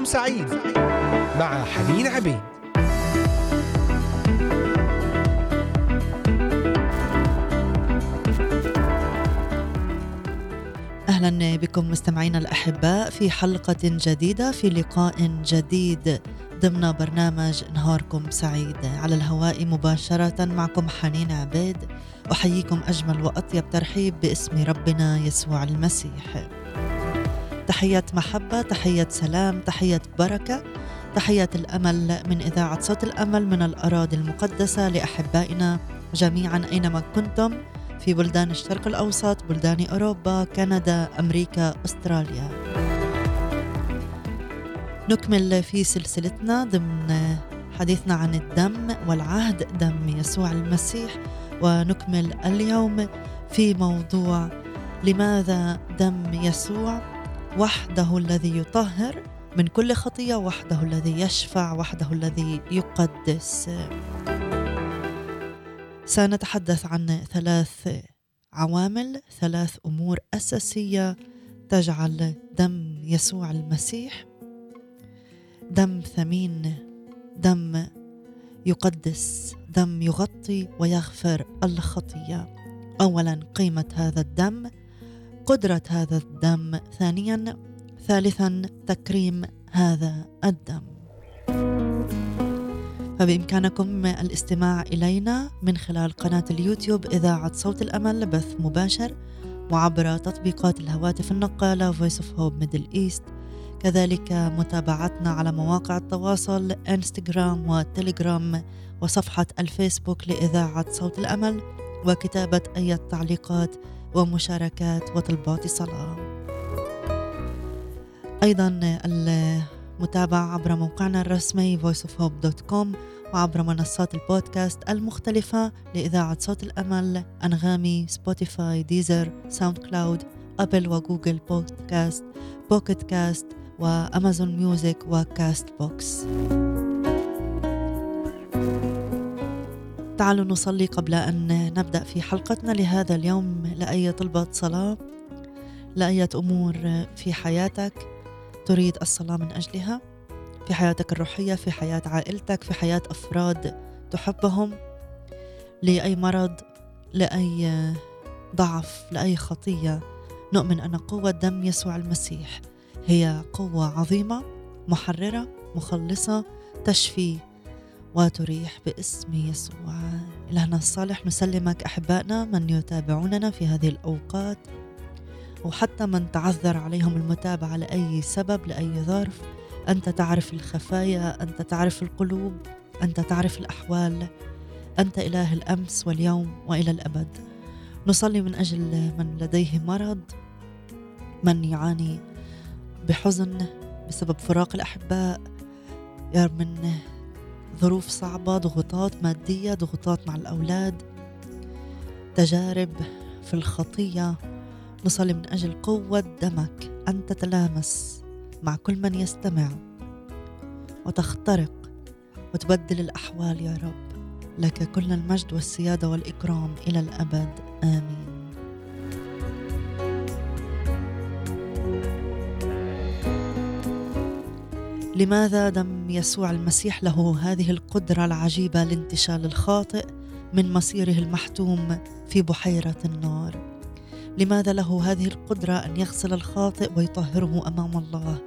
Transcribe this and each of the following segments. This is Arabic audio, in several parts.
نهاركم سعيد مع حنين عبيد. أهلا بكم مستمعينا الاحباء في حلقة جديدة في لقاء جديد ضمن برنامج نهاركم سعيد. على الهواء مباشرة معكم حنين عبيد أحييكم أجمل وأطيب ترحيب باسم ربنا يسوع المسيح. تحيه محبة تحيه سلام تحيه بركة تحيه الأمل من إذاعة صوت الأمل من الأراضي المقدسة لأحبائنا جميعا أينما كنتم في بلدان الشرق الأوسط بلدان أوروبا كندا أمريكا أستراليا. نكمل في سلسلتنا ضمن حديثنا عن الدم والعهد دم يسوع المسيح. ونكمل اليوم في موضوع لماذا دم يسوع؟ وحده الذي يطهر من كل خطية وحده الذي يشفع وحده الذي يقدس. سنتحدث عن ثلاث عوامل ثلاث أمور أساسية تجعل دم يسوع المسيح دم ثمين دم يقدس دم يغطي ويغفر الخطية. اولا قيمة هذا الدم قدرة هذا الدم. ثانيا ثالثا تكريم هذا الدم. فبإمكانكم الاستماع إلينا من خلال قناة اليوتيوب إذاعة صوت الأمل بث مباشر وعبر تطبيقات الهواتف النقالة Voice of Hope Middle East. كذلك متابعتنا على مواقع التواصل انستغرام وتليجرام وصفحة الفيسبوك لإذاعة صوت الأمل وكتابة أي تعليقات ومشاركات وطلبات صلاة أيضا المتابعة عبر موقعنا الرسمي voiceofhope.com وعبر منصات البودكاست المختلفة لإذاعة صوت الأمل أنغامي سبوتيفاي ديزر ساوند كلاود أبل وجوجل بودكاست بوكيت كاست وأمازون ميوزك وكاست بوكس تعالوا نصلي قبل أن نبدأ في حلقتنا لهذا اليوم. لأي طلبة صلاة لأية أمور في حياتك تريد الصلاة من أجلها في حياتك الروحية في حياة عائلتك في حياة أفراد تحبهم لأي مرض لأي ضعف لأي خطية نؤمن أن قوة دم يسوع المسيح هي قوة عظيمة محررة مخلصة تشفي وتريح باسم يسوع. إلهنا الصالح نسلمك أحبائنا من يتابعوننا في هذه الأوقات وحتى من تعذر عليهم المتابعة لأي سبب لأي ظرف. أنت تعرف الخفايا أنت تعرف القلوب أنت تعرف الأحوال. أنت إله الأمس واليوم وإلى الأبد. نصلي من أجل من لديه مرض من يعاني بحزن بسبب فراق الأحباء. يا من ظروف صعبة ضغوطات مادية ضغوطات مع الأولاد تجارب في الخطية. نصلي من أجل قوة دمك. أن تتلامس مع كل من يستمع وتخترق وتبدل الأحوال يا رب. لك كل المجد والسيادة والإكرام إلى الأبد. آمين. لماذا دم يسوع المسيح له هذه القدرة العجيبة لانتشال الخاطئ من مصيره المحتوم في بحيرة النار؟ لماذا له هذه القدرة أن يغسل الخاطئ ويطهره أمام الله؟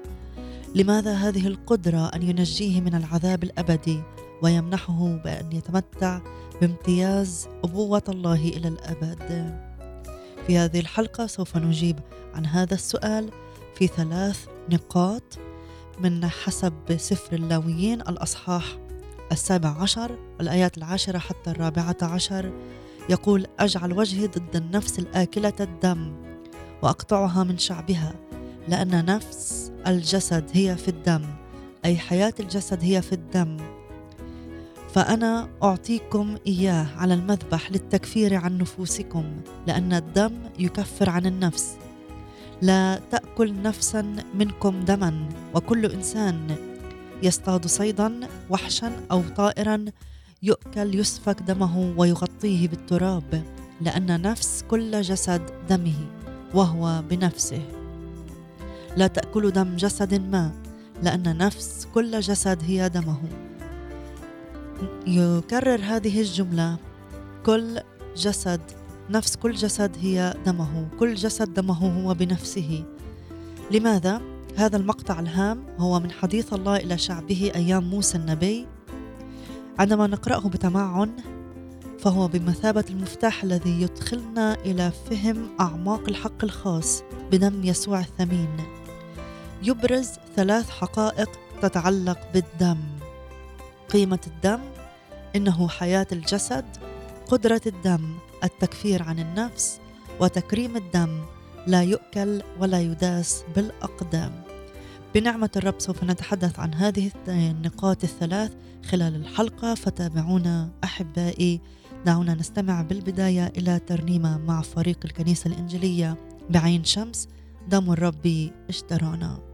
لماذا هذه القدرة أن ينجيه من العذاب الأبدي ويمنحه بأن يتمتع بامتياز أبوة الله إلى الأبد؟ في هذه الحلقة سوف نجيب عن هذا السؤال في ثلاث نقاط من حسب سفر اللاويين الأصحاح السابع عشر الآيات العاشرة حتى الرابعة عشر يقول أجعل وجهي ضد النفس الآكلة الدم وأقطعها من شعبها لأن نفس الجسد هي في الدم أي حياة الجسد هي في الدم. فأنا أعطيكم إياه على المذبح للتكفير عن نفوسكم لأن الدم يكفر عن النفس. لا تأكل نفسا منكم دما وكل إنسان يصطاد صيدا وحشا أو طائرا يؤكل يسفك دمه ويغطيه بالتراب لأن نفس كل جسد دمه وهو بنفسه. لا تاكلوا دم جسد ما لأن نفس كل جسد هي دمه. يكرر هذه الجملة كل جسد نفس كل جسد هي دمه كل جسد دمه هو بنفسه. لماذا؟ هذا المقطع الهام هو من حديث الله إلى شعبه أيام موسى النبي. عندما نقرأه بتمعن فهو بمثابة المفتاح الذي يدخلنا إلى فهم أعماق الحق الخاص بدم يسوع الثمين. يبرز ثلاث حقائق تتعلق بالدم. قيمة الدم إنه حياة الجسد قدرة الدم. التكفير عن النفس وتكريم الدم لا يؤكل ولا يداس بالأقدام. بنعمة الرب سوف نتحدث عن هذه النقاط الثلاث خلال الحلقة فتابعونا أحبائي. دعونا نستمع بالبداية إلى ترنيمة مع فريق الكنيسة الإنجيلية بعين شمس. دم الرب اشترانا.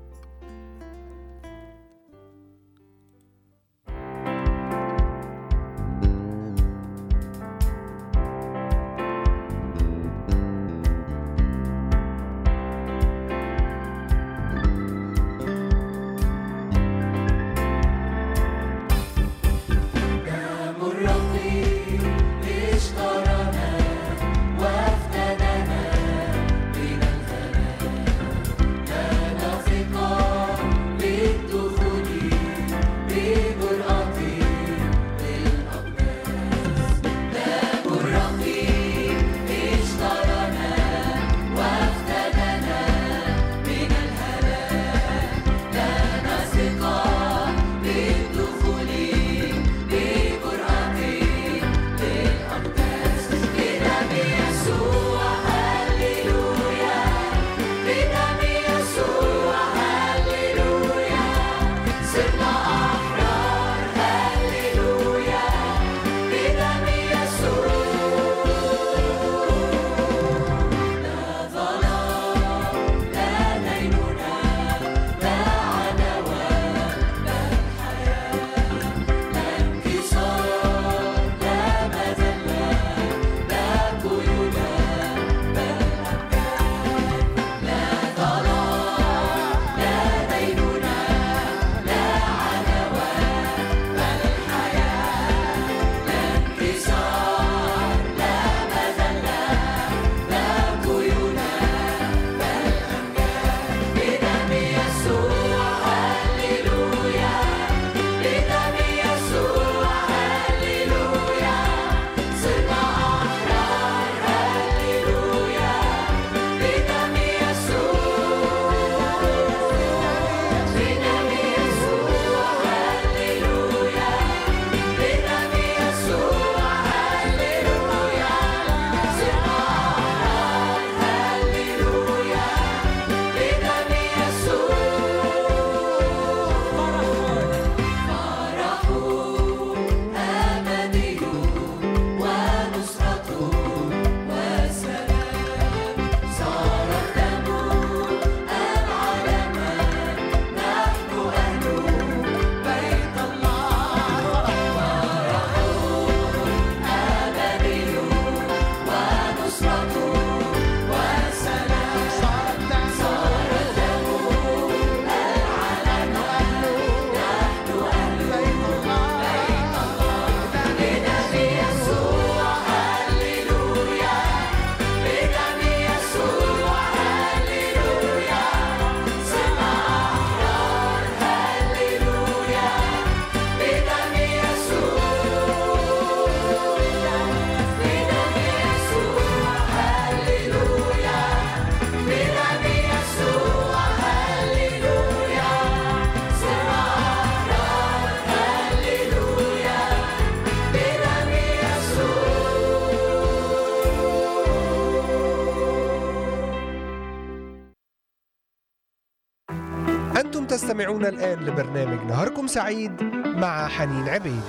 تستمعون الآن لبرنامج نهاركم سعيد مع حنين عبيد.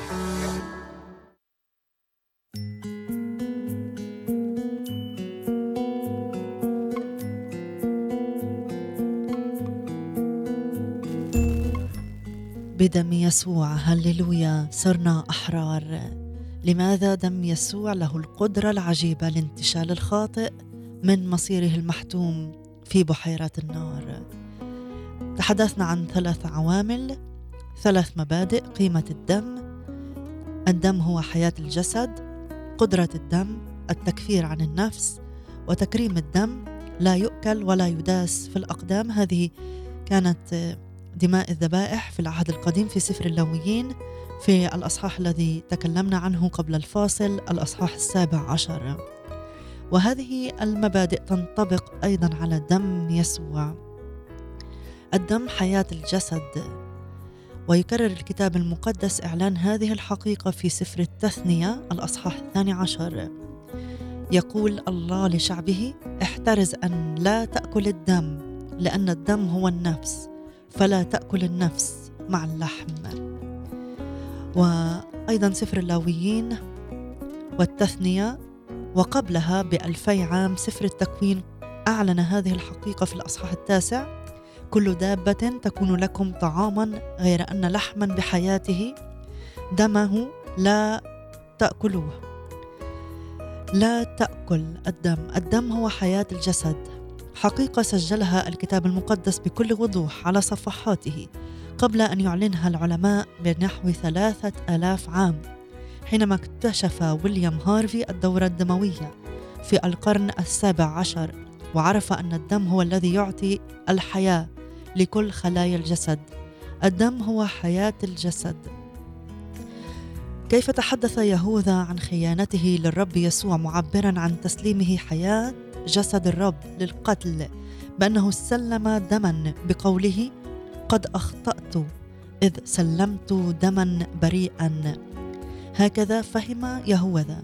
بدم يسوع هللويا صرنا أحرار. لماذا دم يسوع له القدرة العجيبة لانتشال الخاطئ من مصيره المحتوم في بحيرة النار؟ تحدثنا عن ثلاث عوامل. ثلاث مبادئ قيمة الدم الدم هو حياة الجسد قدرة الدم التكفير عن النفس وتكريم الدم لا يؤكل ولا يداس في الأقدام. هذه كانت دماء الذبائح في العهد القديم في سفر اللويين في الأصحاح الذي تكلمنا عنه قبل الفاصل الأصحاح السابع عشر. وهذه المبادئ تنطبق أيضا على دم يسوع. الدم حياة الجسد. ويكرر الكتاب المقدس إعلان هذه الحقيقة في سفر التثنية الأصحاح الثاني عشر. يقول الله لشعبه احترز أن لا تأكل الدم لأن الدم هو النفس فلا تأكل النفس مع اللحم. وأيضا سفر اللاويين والتثنية وقبلها بألفي عام سفر التكوين أعلن هذه الحقيقة في الأصحاح التاسع. كل دابة تكون لكم طعاما غير أن لحما بحياته. دمه لا تأكلوه لا تأكل الدم. الدم هو حياة الجسد. حقيقة سجلها الكتاب المقدس بكل وضوح على صفحاته قبل أن يعلنها العلماء بنحو ثلاثة آلاف عام حينما اكتشف ويليام هارفي الدورة الدموية في القرن السابع عشر وعرف أن الدم هو الذي يعطي الحياة. لكل خلايا الجسد. الدم هو حياة الجسد. كيف تحدث يهوذا عن خيانته للرب يسوع معبرا عن تسليمه حياة جسد الرب للقتل بأنه سلم دما بقوله قد أخطأت إذ سلمت دما بريئا. هكذا فهم يهوذا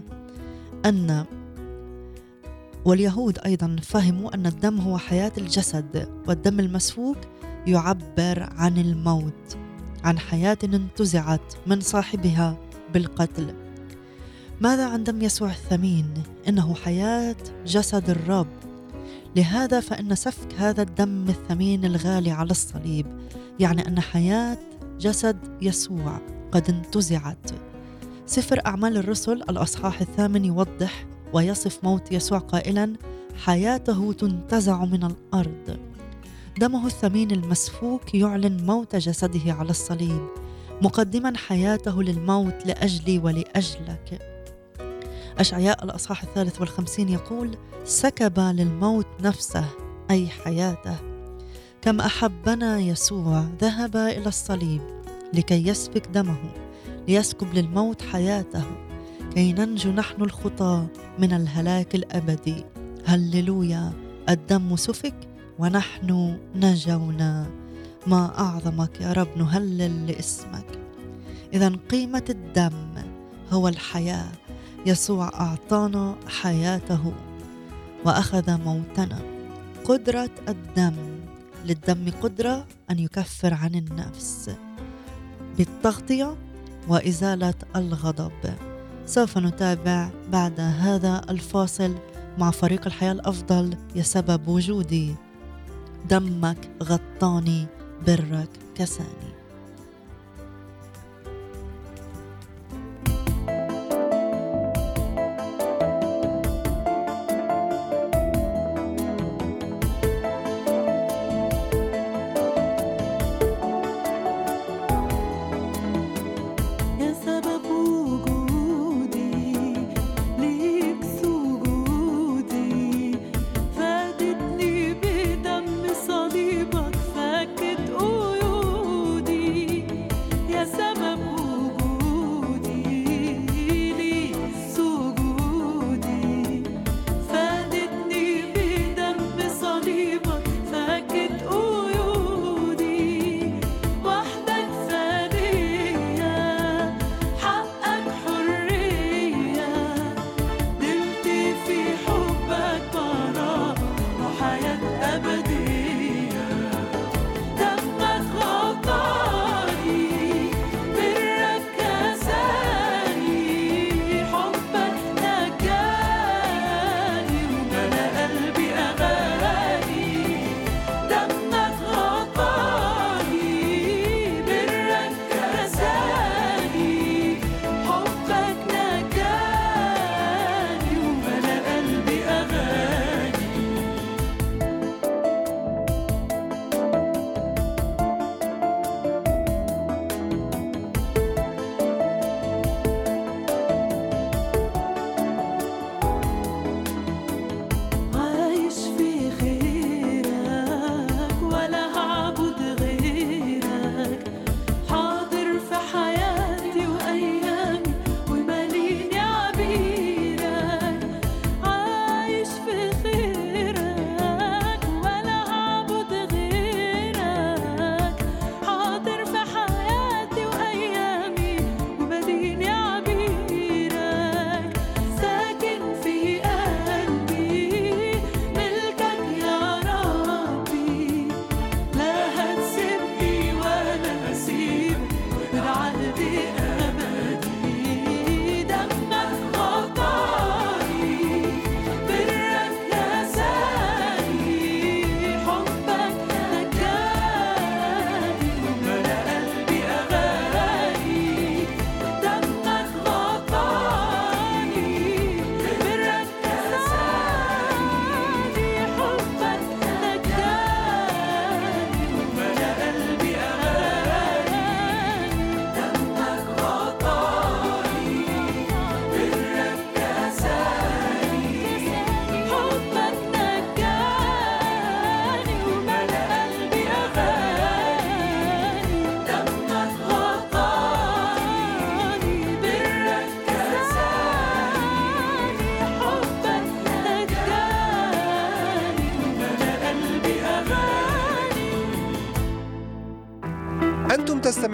أن واليهود أيضا فهموا أن الدم هو حياة الجسد والدم المسفوك يعبر عن الموت عن حياة انتزعت من صاحبها بالقتل. ماذا عن دم يسوع الثمين؟ إنه حياة جسد الرب. لهذا فإن سفك هذا الدم الثمين الغالي على الصليب يعني أن حياة جسد يسوع قد انتزعت. سفر أعمال الرسل الأصحاح الثامن يوضح ويصف موت يسوع قائلا حياته تنتزع من الأرض. دمه الثمين المسفوك يعلن موت جسده على الصليب مقدما حياته للموت لأجلي ولأجلك. أشعياء الأصحاح الثالث والخمسين يقول سكب للموت نفسه أي حياته. كم أحبنا يسوع ذهب إلى الصليب لكي يسفك دمه ليسكب للموت حياته. كي ننجو نحن الخطى من الهلاك الأبدي. هللويا الدم سفك ونحن نجونا. ما أعظمك يا رب نهلل لاسمك. إذا قيمة الدم هو الحياة. يسوع أعطانا حياته وأخذ موتنا. قدرة الدم. للدم قدرة أن يكفر عن النفس. بالتغطية وإزالة الغضب. سوف نتابع بعد هذا الفاصل مع فريق الحياة الأفضل يا سبب وجودي. دمك غطاني برك كساني.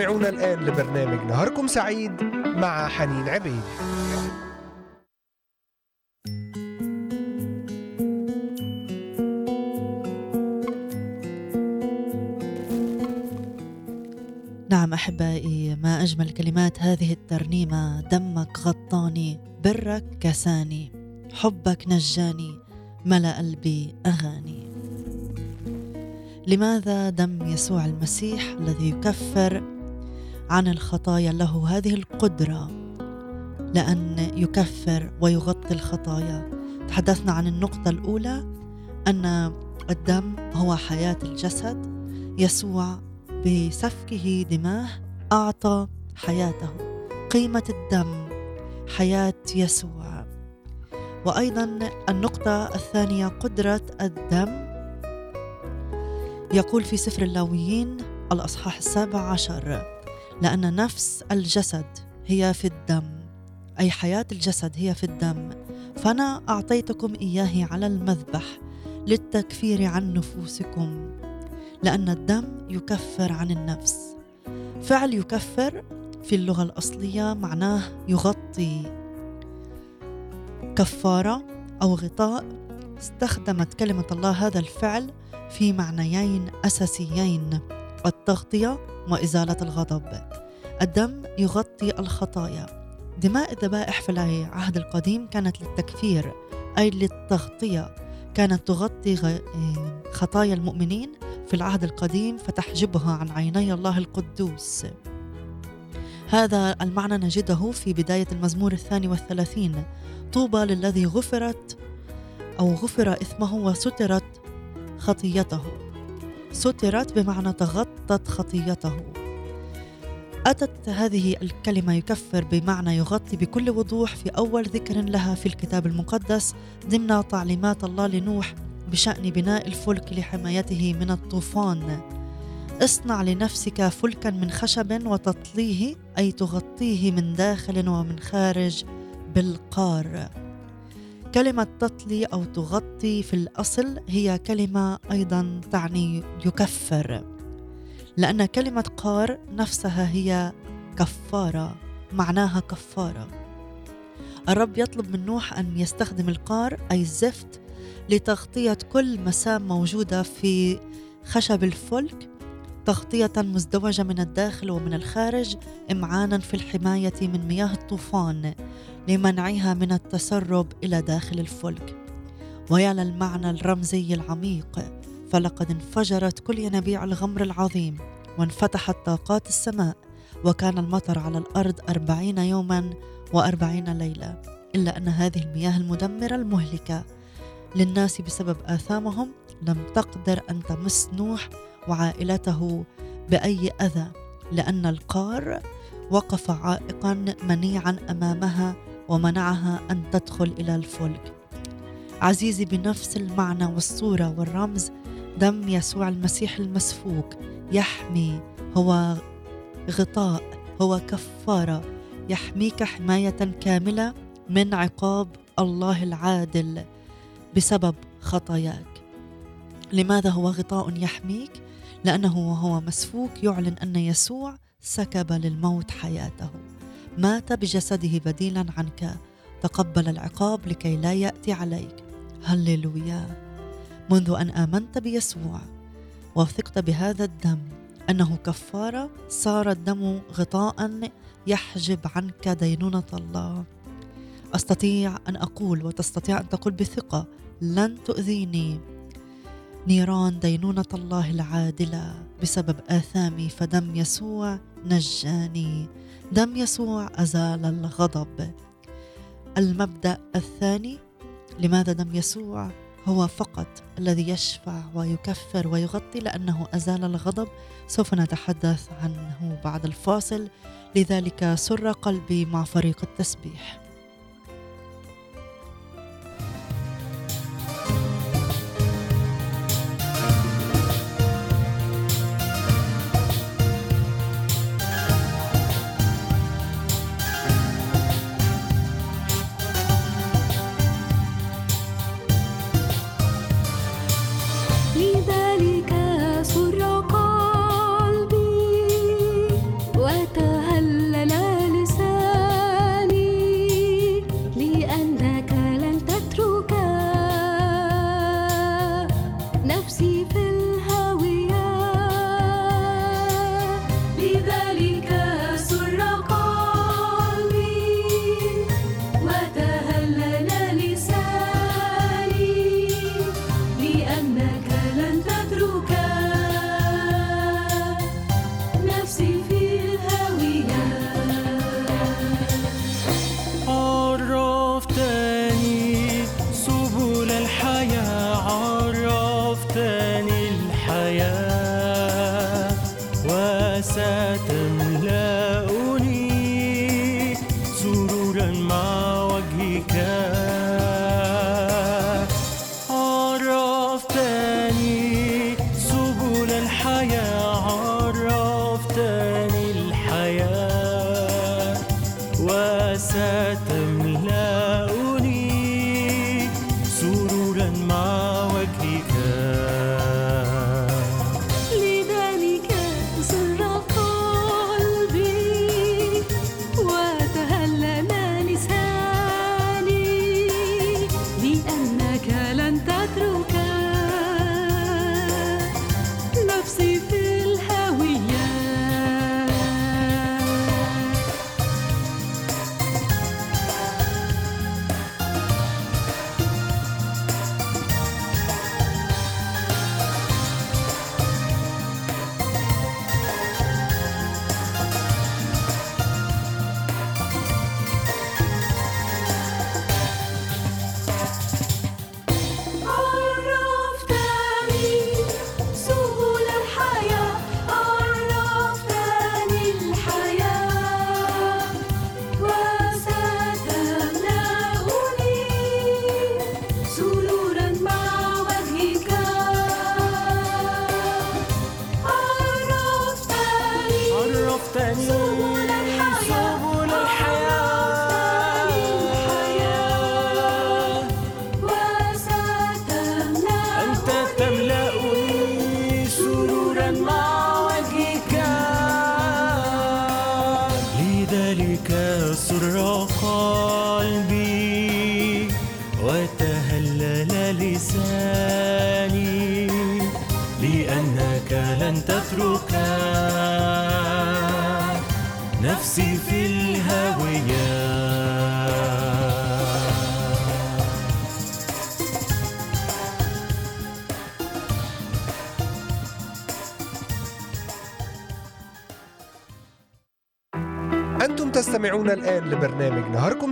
تستمعون الآن لبرنامج نهاركم سعيد مع حنين عبيد. نعم أحبائي ما أجمل كلمات هذه الترنيمة. دمك غطاني برك كساني حبك نجاني ملا قلبي أغاني. لماذا دم يسوع المسيح الذي يكفر عن الخطايا له هذه القدرة لأن يكفر ويغطي الخطايا. تحدثنا عن النقطة الأولى أن الدم هو حياة الجسد يسوع بسفكه دماه أعطى حياته قيمة الدم حياة يسوع. وأيضا النقطة الثانية قدرة الدم. يقول في سفر اللاويين الأصحاح السابع عشر لأن نفس الجسد هي في الدم أي حياة الجسد هي في الدم. فأنا أعطيتكم اياه على المذبح للتكفير عن نفوسكم لأن الدم يكفر عن النفس. فعل يكفر في اللغة الأصلية معناه يغطي. كفارة أو غطاء استخدمت كلمة الله هذا الفعل في معنيين أساسيين. التغطية وإزالة الغضب. الدم يغطي الخطايا. دماء الذبائح في العهد القديم كانت للتكفير أي للتغطية. كانت تغطي خطايا المؤمنين. في العهد القديم فتحجبها عن عيني الله القدوس. هذا المعنى نجده في بداية المزمور الثاني والثلاثين. طوبى للذي غفرت أو غفر إثمه وسترت خطيته. سترت بمعنى تغطت خطيته. أتت هذه الكلمة يكفر بمعنى يغطي بكل وضوح في أول ذكر لها في الكتاب المقدس ضمن تعليمات الله لنوح بشأن بناء الفلك لحمايته من الطوفان. اصنع لنفسك فلكا من خشب وتطليه أي تغطيه من داخل ومن خارج بالقار. كلمة تطلي أو تغطي في الأصل هي كلمة أيضا تعني يكفر لأن كلمة قار نفسها هي كفارة معناها كفارة. الرب يطلب من نوح أن يستخدم القار أي الزفت لتغطية كل مسام موجودة في خشب الفلك تغطية مزدوجة من الداخل ومن الخارج إمعانا في الحماية من مياه الطوفان. لمنعها من التسرب إلى داخل الفلك. ويا للمعنى الرمزي العميق فلقد انفجرت كل ينابيع الغمر العظيم وانفتحت طاقات السماء وكان المطر على الأرض أربعين يوما وأربعين ليلة. إلا أن هذه المياه المدمرة المهلكة للناس بسبب آثامهم لم تقدر أن تمس نوح وعائلته بأي أذى لأن القار وقف عائقا منيعا أمامها ومنعها أن تدخل إلى الفلك. عزيزي بنفس المعنى والصورة والرمز دم يسوع المسيح المسفوك يحمي هو غطاء هو كفارة يحميك حماية كاملة من عقاب الله العادل بسبب خطاياك. لماذا هو غطاء يحميك؟ لأنه وهو مسفوك يعلن أن يسوع سكب للموت حياته. مات بجسده بديلا عنك تقبل العقاب لكي لا يأتي عليك. هللويا. منذ أن آمنت بيسوع وثقت بهذا الدم أنه كفارة صار الدم غطاء يحجب عنك دينونة الله. أستطيع أن أقول وتستطيع أن تقول بثقة لن تؤذيني. نيران دينونة الله العادلة بسبب آثامي فدم يسوع نجاني. دم يسوع أزال الغضب. المبدأ الثاني لماذا دم يسوع؟ هو فقط الذي يشفع ويكفر ويغطي لأنه أزال الغضب. سوف نتحدث عنه بعد الفاصل. لذلك سر قلبي مع فريق التسبيح.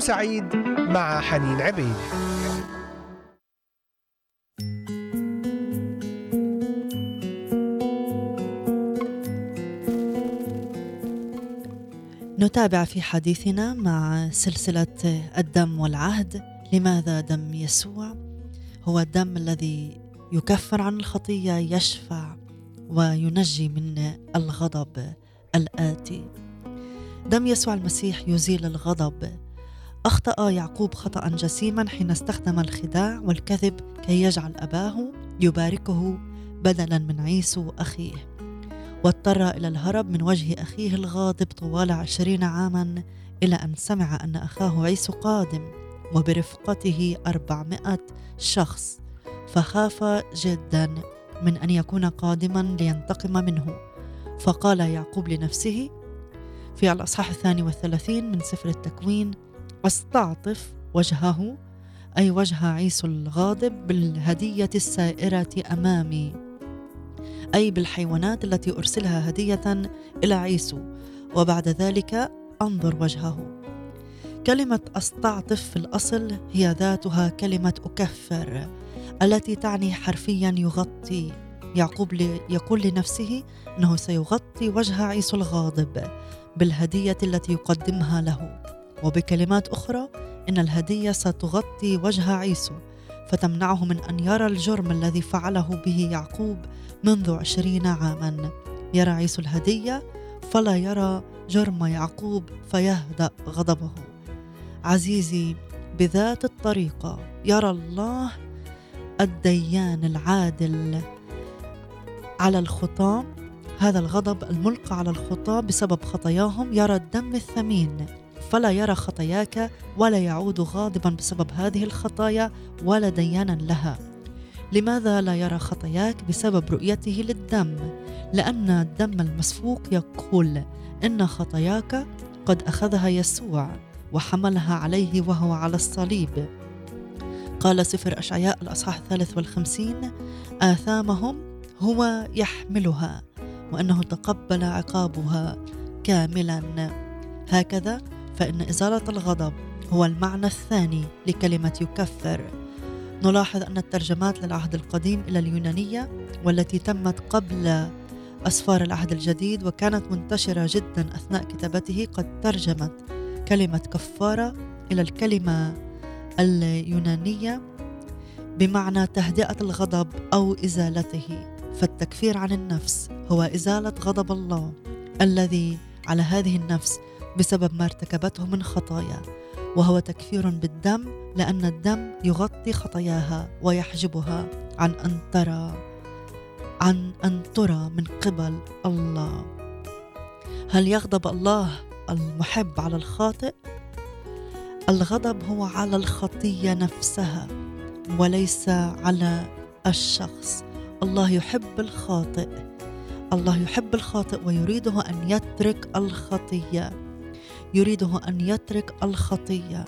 سعيد مع حنين عبيد. نتابع في حديثنا مع سلسلة الدم والعهد. لماذا دم يسوع؟ هو الدم الذي يكفر عن الخطية يشفع وينجي من الغضب الآتي. دم يسوع المسيح يزيل الغضب أخطأ يعقوب خطأ جسيما حين استخدم الخداع والكذب كي يجعل أباه يباركه بدلا من عيسو أخيه. واضطر إلى الهرب من وجه أخيه الغاضب طوال عشرين عاما إلى أن سمع أن أخاه عيسو قادم وبرفقته أربعمائة شخص فخاف جدا من أن يكون قادما لينتقم منه. فقال يعقوب لنفسه في الأصحاح الثاني والثلاثين من سفر التكوين أستعطف وجهه أي وجه عيسو الغاضب بالهدية السائرة أمامي. أي بالحيوانات التي أرسلها هدية إلى عيسو. وبعد ذلك أنظر وجهه. كلمة أستعطف في الأصل هي ذاتها كلمة أكفر التي تعني حرفيا يغطي. يعقوب يقول لنفسه أنه سيغطي وجه عيسو الغاضب بالهدية التي يقدمها له. وبكلمات أخرى إن الهدية ستغطي وجه عيسو فتمنعه من أن يرى الجرم الذي فعله به يعقوب منذ عشرين عاما. يرى عيسو الهدية فلا يرى جرم يعقوب فيهدأ غضبه. عزيزي بذات الطريقة يرى الله الديان العادل على الخطاه هذا الغضب الملقى على الخطاة بسبب خطاياهم. يرى الدم الثمين. فلا يرى خطاياك ولا يعود غاضبا بسبب هذه الخطايا ولا ديانا لها. لماذا لا يرى خطاياك بسبب رؤيته للدم؟ لأن الدم المسفوق يقول إن خطاياك قد أخذها يسوع وحملها عليه وهو على الصليب. قال سفر أشعياء الأصحاح الثالث والخمسين آثامهم هو يحملها وإنه تقبل عقابها كاملا. هكذا فإن إزالة الغضب هو المعنى الثاني لكلمة يكفر. نلاحظ أن الترجمات للعهد القديم إلى اليونانية والتي تمت قبل أسفار العهد الجديد وكانت منتشرة جدا أثناء كتابته قد ترجمت كلمة كفارة إلى الكلمة اليونانية بمعنى تهدئة الغضب أو إزالته. فالتكفير عن النفس هو إزالة غضب الله الذي على هذه النفس بسبب ما ارتكبته من خطايا وهو تكفير بالدم لأن الدم يغطي خطاياها ويحجبها عن أن ترى عن أن ترى من قبل الله. هل يغضب الله المحب على الخاطئ؟ الغضب هو على الخطية نفسها وليس على الشخص. الله يحب الخاطئ الله يحب الخاطئ ويريده أن يترك الخطية. يريده أن يترك الخطية.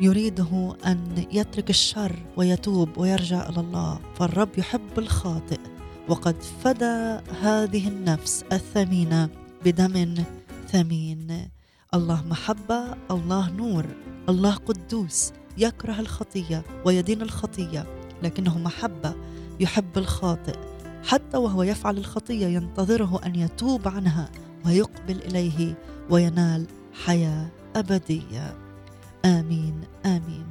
يريده أن يترك الشر ويتوب ويرجع إلى الله. فالرب يحب الخاطئ. وقد فدى هذه النفس الثمينة بدم ثمين. الله محبة الله نور الله قدوس يكره الخطية ويدين الخطية. لكنه محبة يحب الخاطئ. حتى وهو يفعل الخطية ينتظره أن يتوب عنها ويقبل إليه. وينال حياة أبدية. آمين آمين.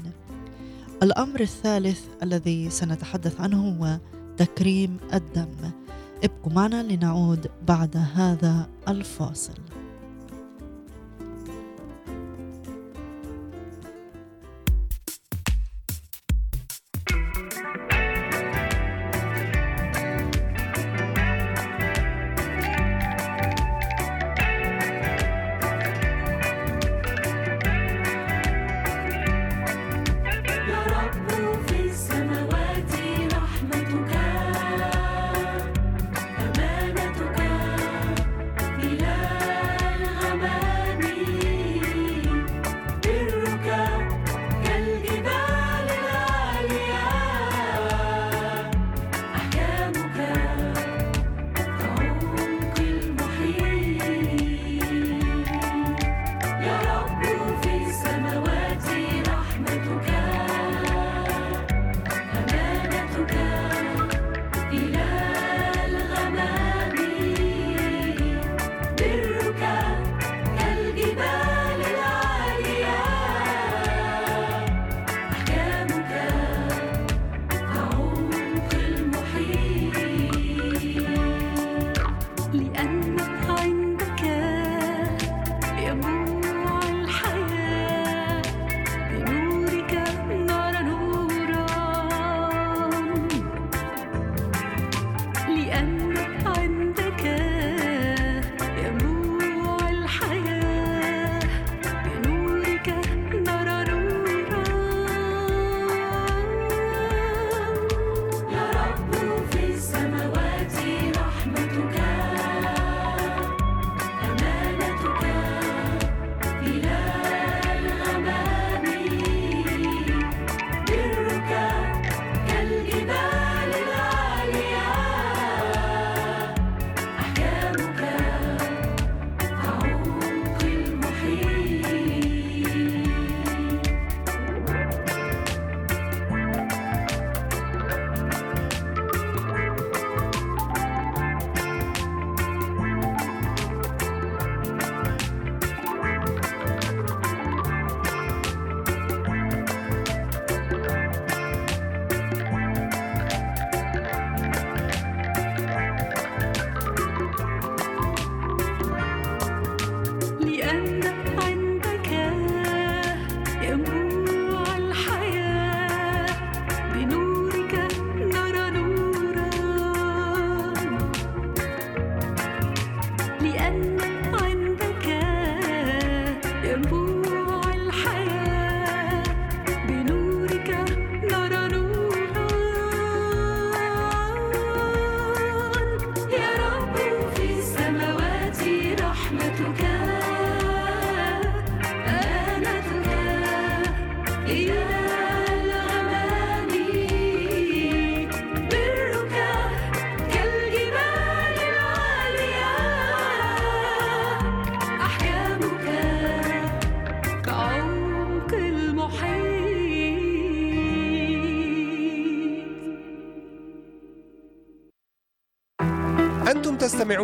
الأمر الثالث الذي سنتحدث عنه هو تكريم الدم. ابقوا معنا لنعود بعد هذا الفاصل.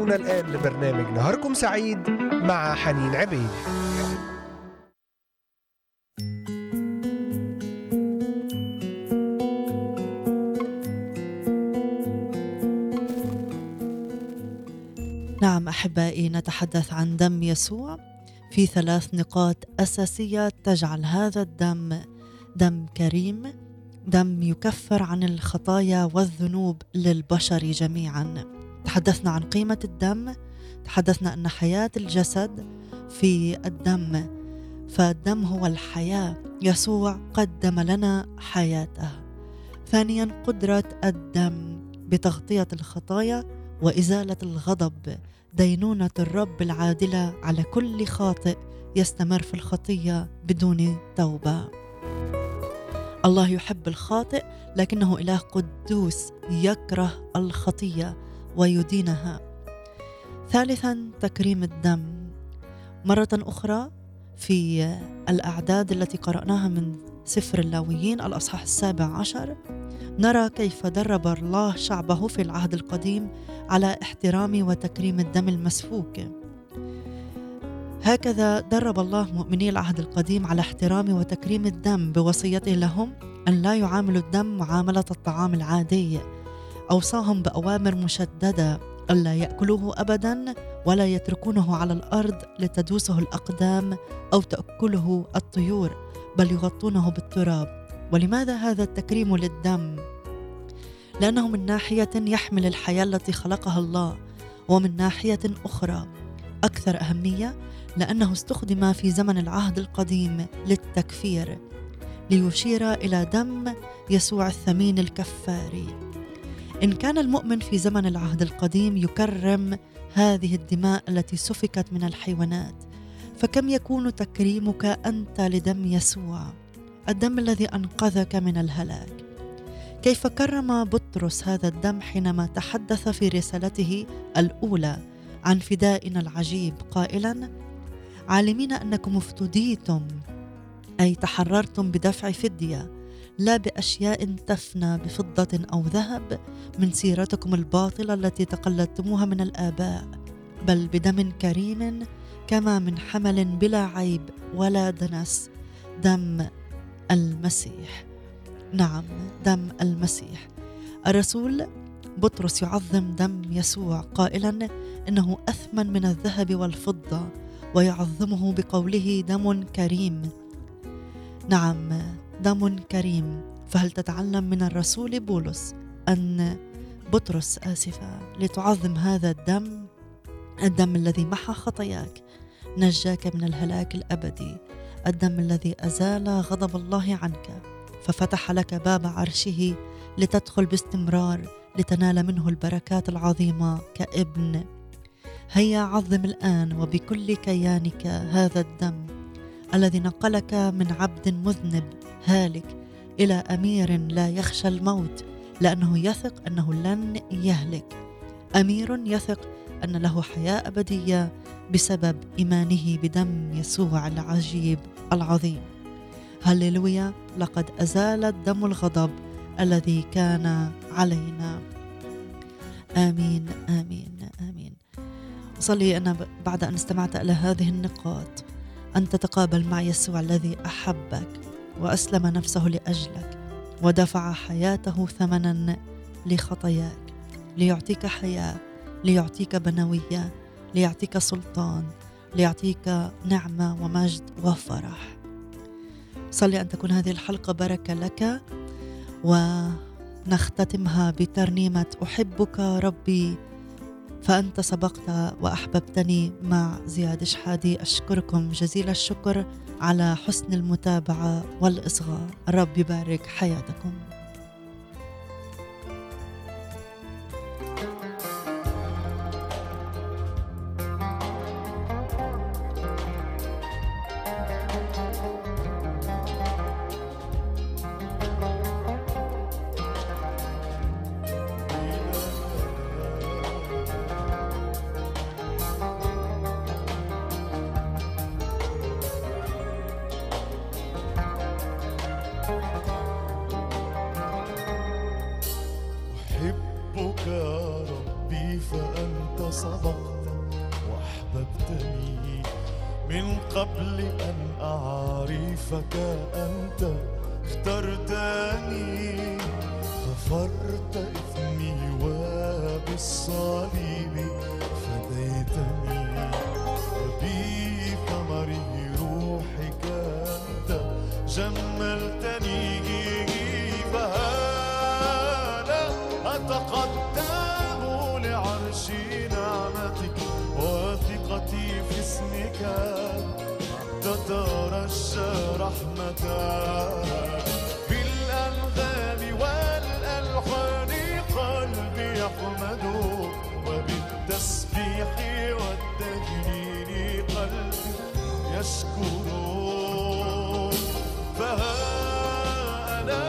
تستمعون الآن لبرنامج نهاركم سعيد مع حنين عبيد. نعم أحبائي نتحدث عن دم يسوع. في ثلاث نقاط أساسية تجعل هذا الدم دم كريم دم يكفر عن الخطايا والذنوب للبشر جميعا. تحدثنا عن قيمة الدم تحدثنا أن حياة الجسد في الدم فالدم هو الحياة يسوع قدم لنا حياته. ثانيا قدرة الدم بتغطية الخطايا وإزالة الغضب. دينونة الرب العادلة على كل خاطئ يستمر في الخطية بدون توبة. الله يحب الخاطئ لكنه إله قدوس يكره الخطية. ويدينها. ثالثا تكريم الدم. مرة أخرى في الأعداد التي قرأناها من سفر اللاويين الأصحاح السابع عشر نرى كيف درب الله شعبه في العهد القديم على احترام وتكريم الدم المسفوك. هكذا درب الله مؤمني العهد القديم على احترام وتكريم الدم بوصيته لهم أن لا يعاملوا الدم معامله الطعام العادي. أوصاهم بأوامر مشددة الا يأكلوه ابدا ولا يتركونه على الأرض لتدوسه الأقدام أو تأكله الطيور بل يغطونه بالتراب. ولماذا هذا التكريم للدم؟ لأنه من ناحية يحمل الحياة التي خلقها الله ومن ناحية أخرى. أكثر أهمية لأنه استخدم في زمن العهد القديم للتكفير ليشير إلى دم يسوع الثمين الكفاري. إن كان المؤمن في زمن العهد القديم يكرم هذه الدماء التي سفكت من الحيوانات فكم يكون تكريمك أنت لدم يسوع الدم الذي أنقذك من الهلاك؟ كيف كرم بطرس هذا الدم حينما تحدث في رسالته الأولى عن فدائنا العجيب قائلا عالمين أنكم افتديتم أي تحررتم بدفع فدية لا بأشياء تفنى بفضة أو ذهب من سيرتكم الباطلة التي تقلدتموها من الآباء بل بدم كريم كما من حمل بلا عيب ولا دنس دم المسيح. نعم دم المسيح. الرسول بطرس يعظم دم يسوع قائلا إنه أثمن من الذهب والفضة ويعظمه بقوله دم كريم. نعم دم كريم. فهل تتعلم من الرسول بولس أن بطرس آسفة لتعظم هذا الدم؟ الدم الذي محى خطاياك نجاك من الهلاك الأبدي. الدم الذي أزال غضب الله عنك. ففتح لك باب عرشه لتدخل باستمرار لتنال منه البركات العظيمة كابن. هيا عظم الآن وبكل كيانك هذا الدم الذي نقلك من عبد مذنب هالك إلى أمير لا يخشى الموت لأنه يثق أنه لن يهلك. أمير يثق أن له حياة أبدية بسبب إيمانه بدم يسوع العجيب العظيم. هللويا لقد أزال الدم الغضب الذي كان علينا. آمين آمين آمين. اصلي أنا بعد أن استمعت إلى هذه النقاط. أن تتقابل مع يسوع الذي أحبك. وأسلم نفسه لأجلك ودفع حياته ثمنا لخطاياك ليعطيك حياة ليعطيك بنوية ليعطيك سلطان ليعطيك نعمة ومجد وفرح. صلي أن تكون هذه الحلقة بركة لك ونختتمها بترنيمة أحبك ربي فأنت سبقت وأحببتني مع زياد شحادي. أشكركم جزيل الشكر. على حسن المتابعة والإصغاء. الرب يبارك حياتكم. صدقت وأحببتني من قبل أن أعرفك أنت اخترتني. غفرت اثمي وبالصليب يغشى رحمتك. بالأنغام والألحان قلبي يحمدك وبالتسبيح والتجليل قلبي يشكرك فها أنا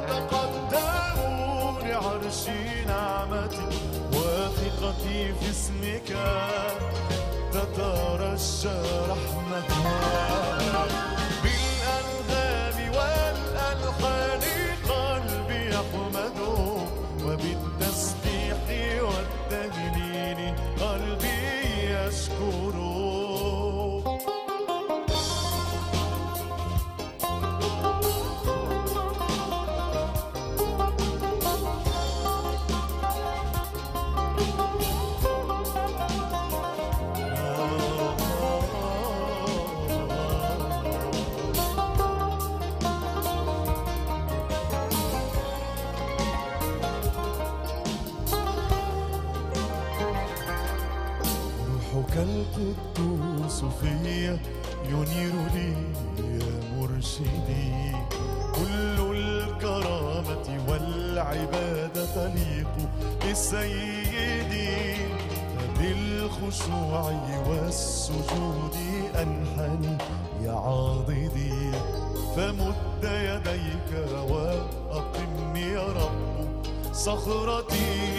تقدم لعرش نعمتك واثقتي في اسمك. تترجى رحمتك. سجودي أنحن يا عاضدي فمد يديك وأقم يا رب صخرتي.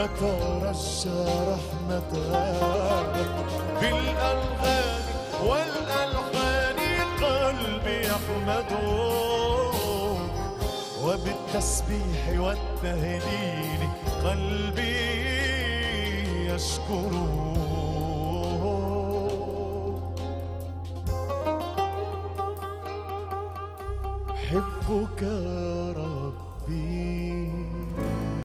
تترشى رحمتك بالألغام والألحان قلبي يحمد. وبالتسبيح والتهليل قلبي يشكر. حبك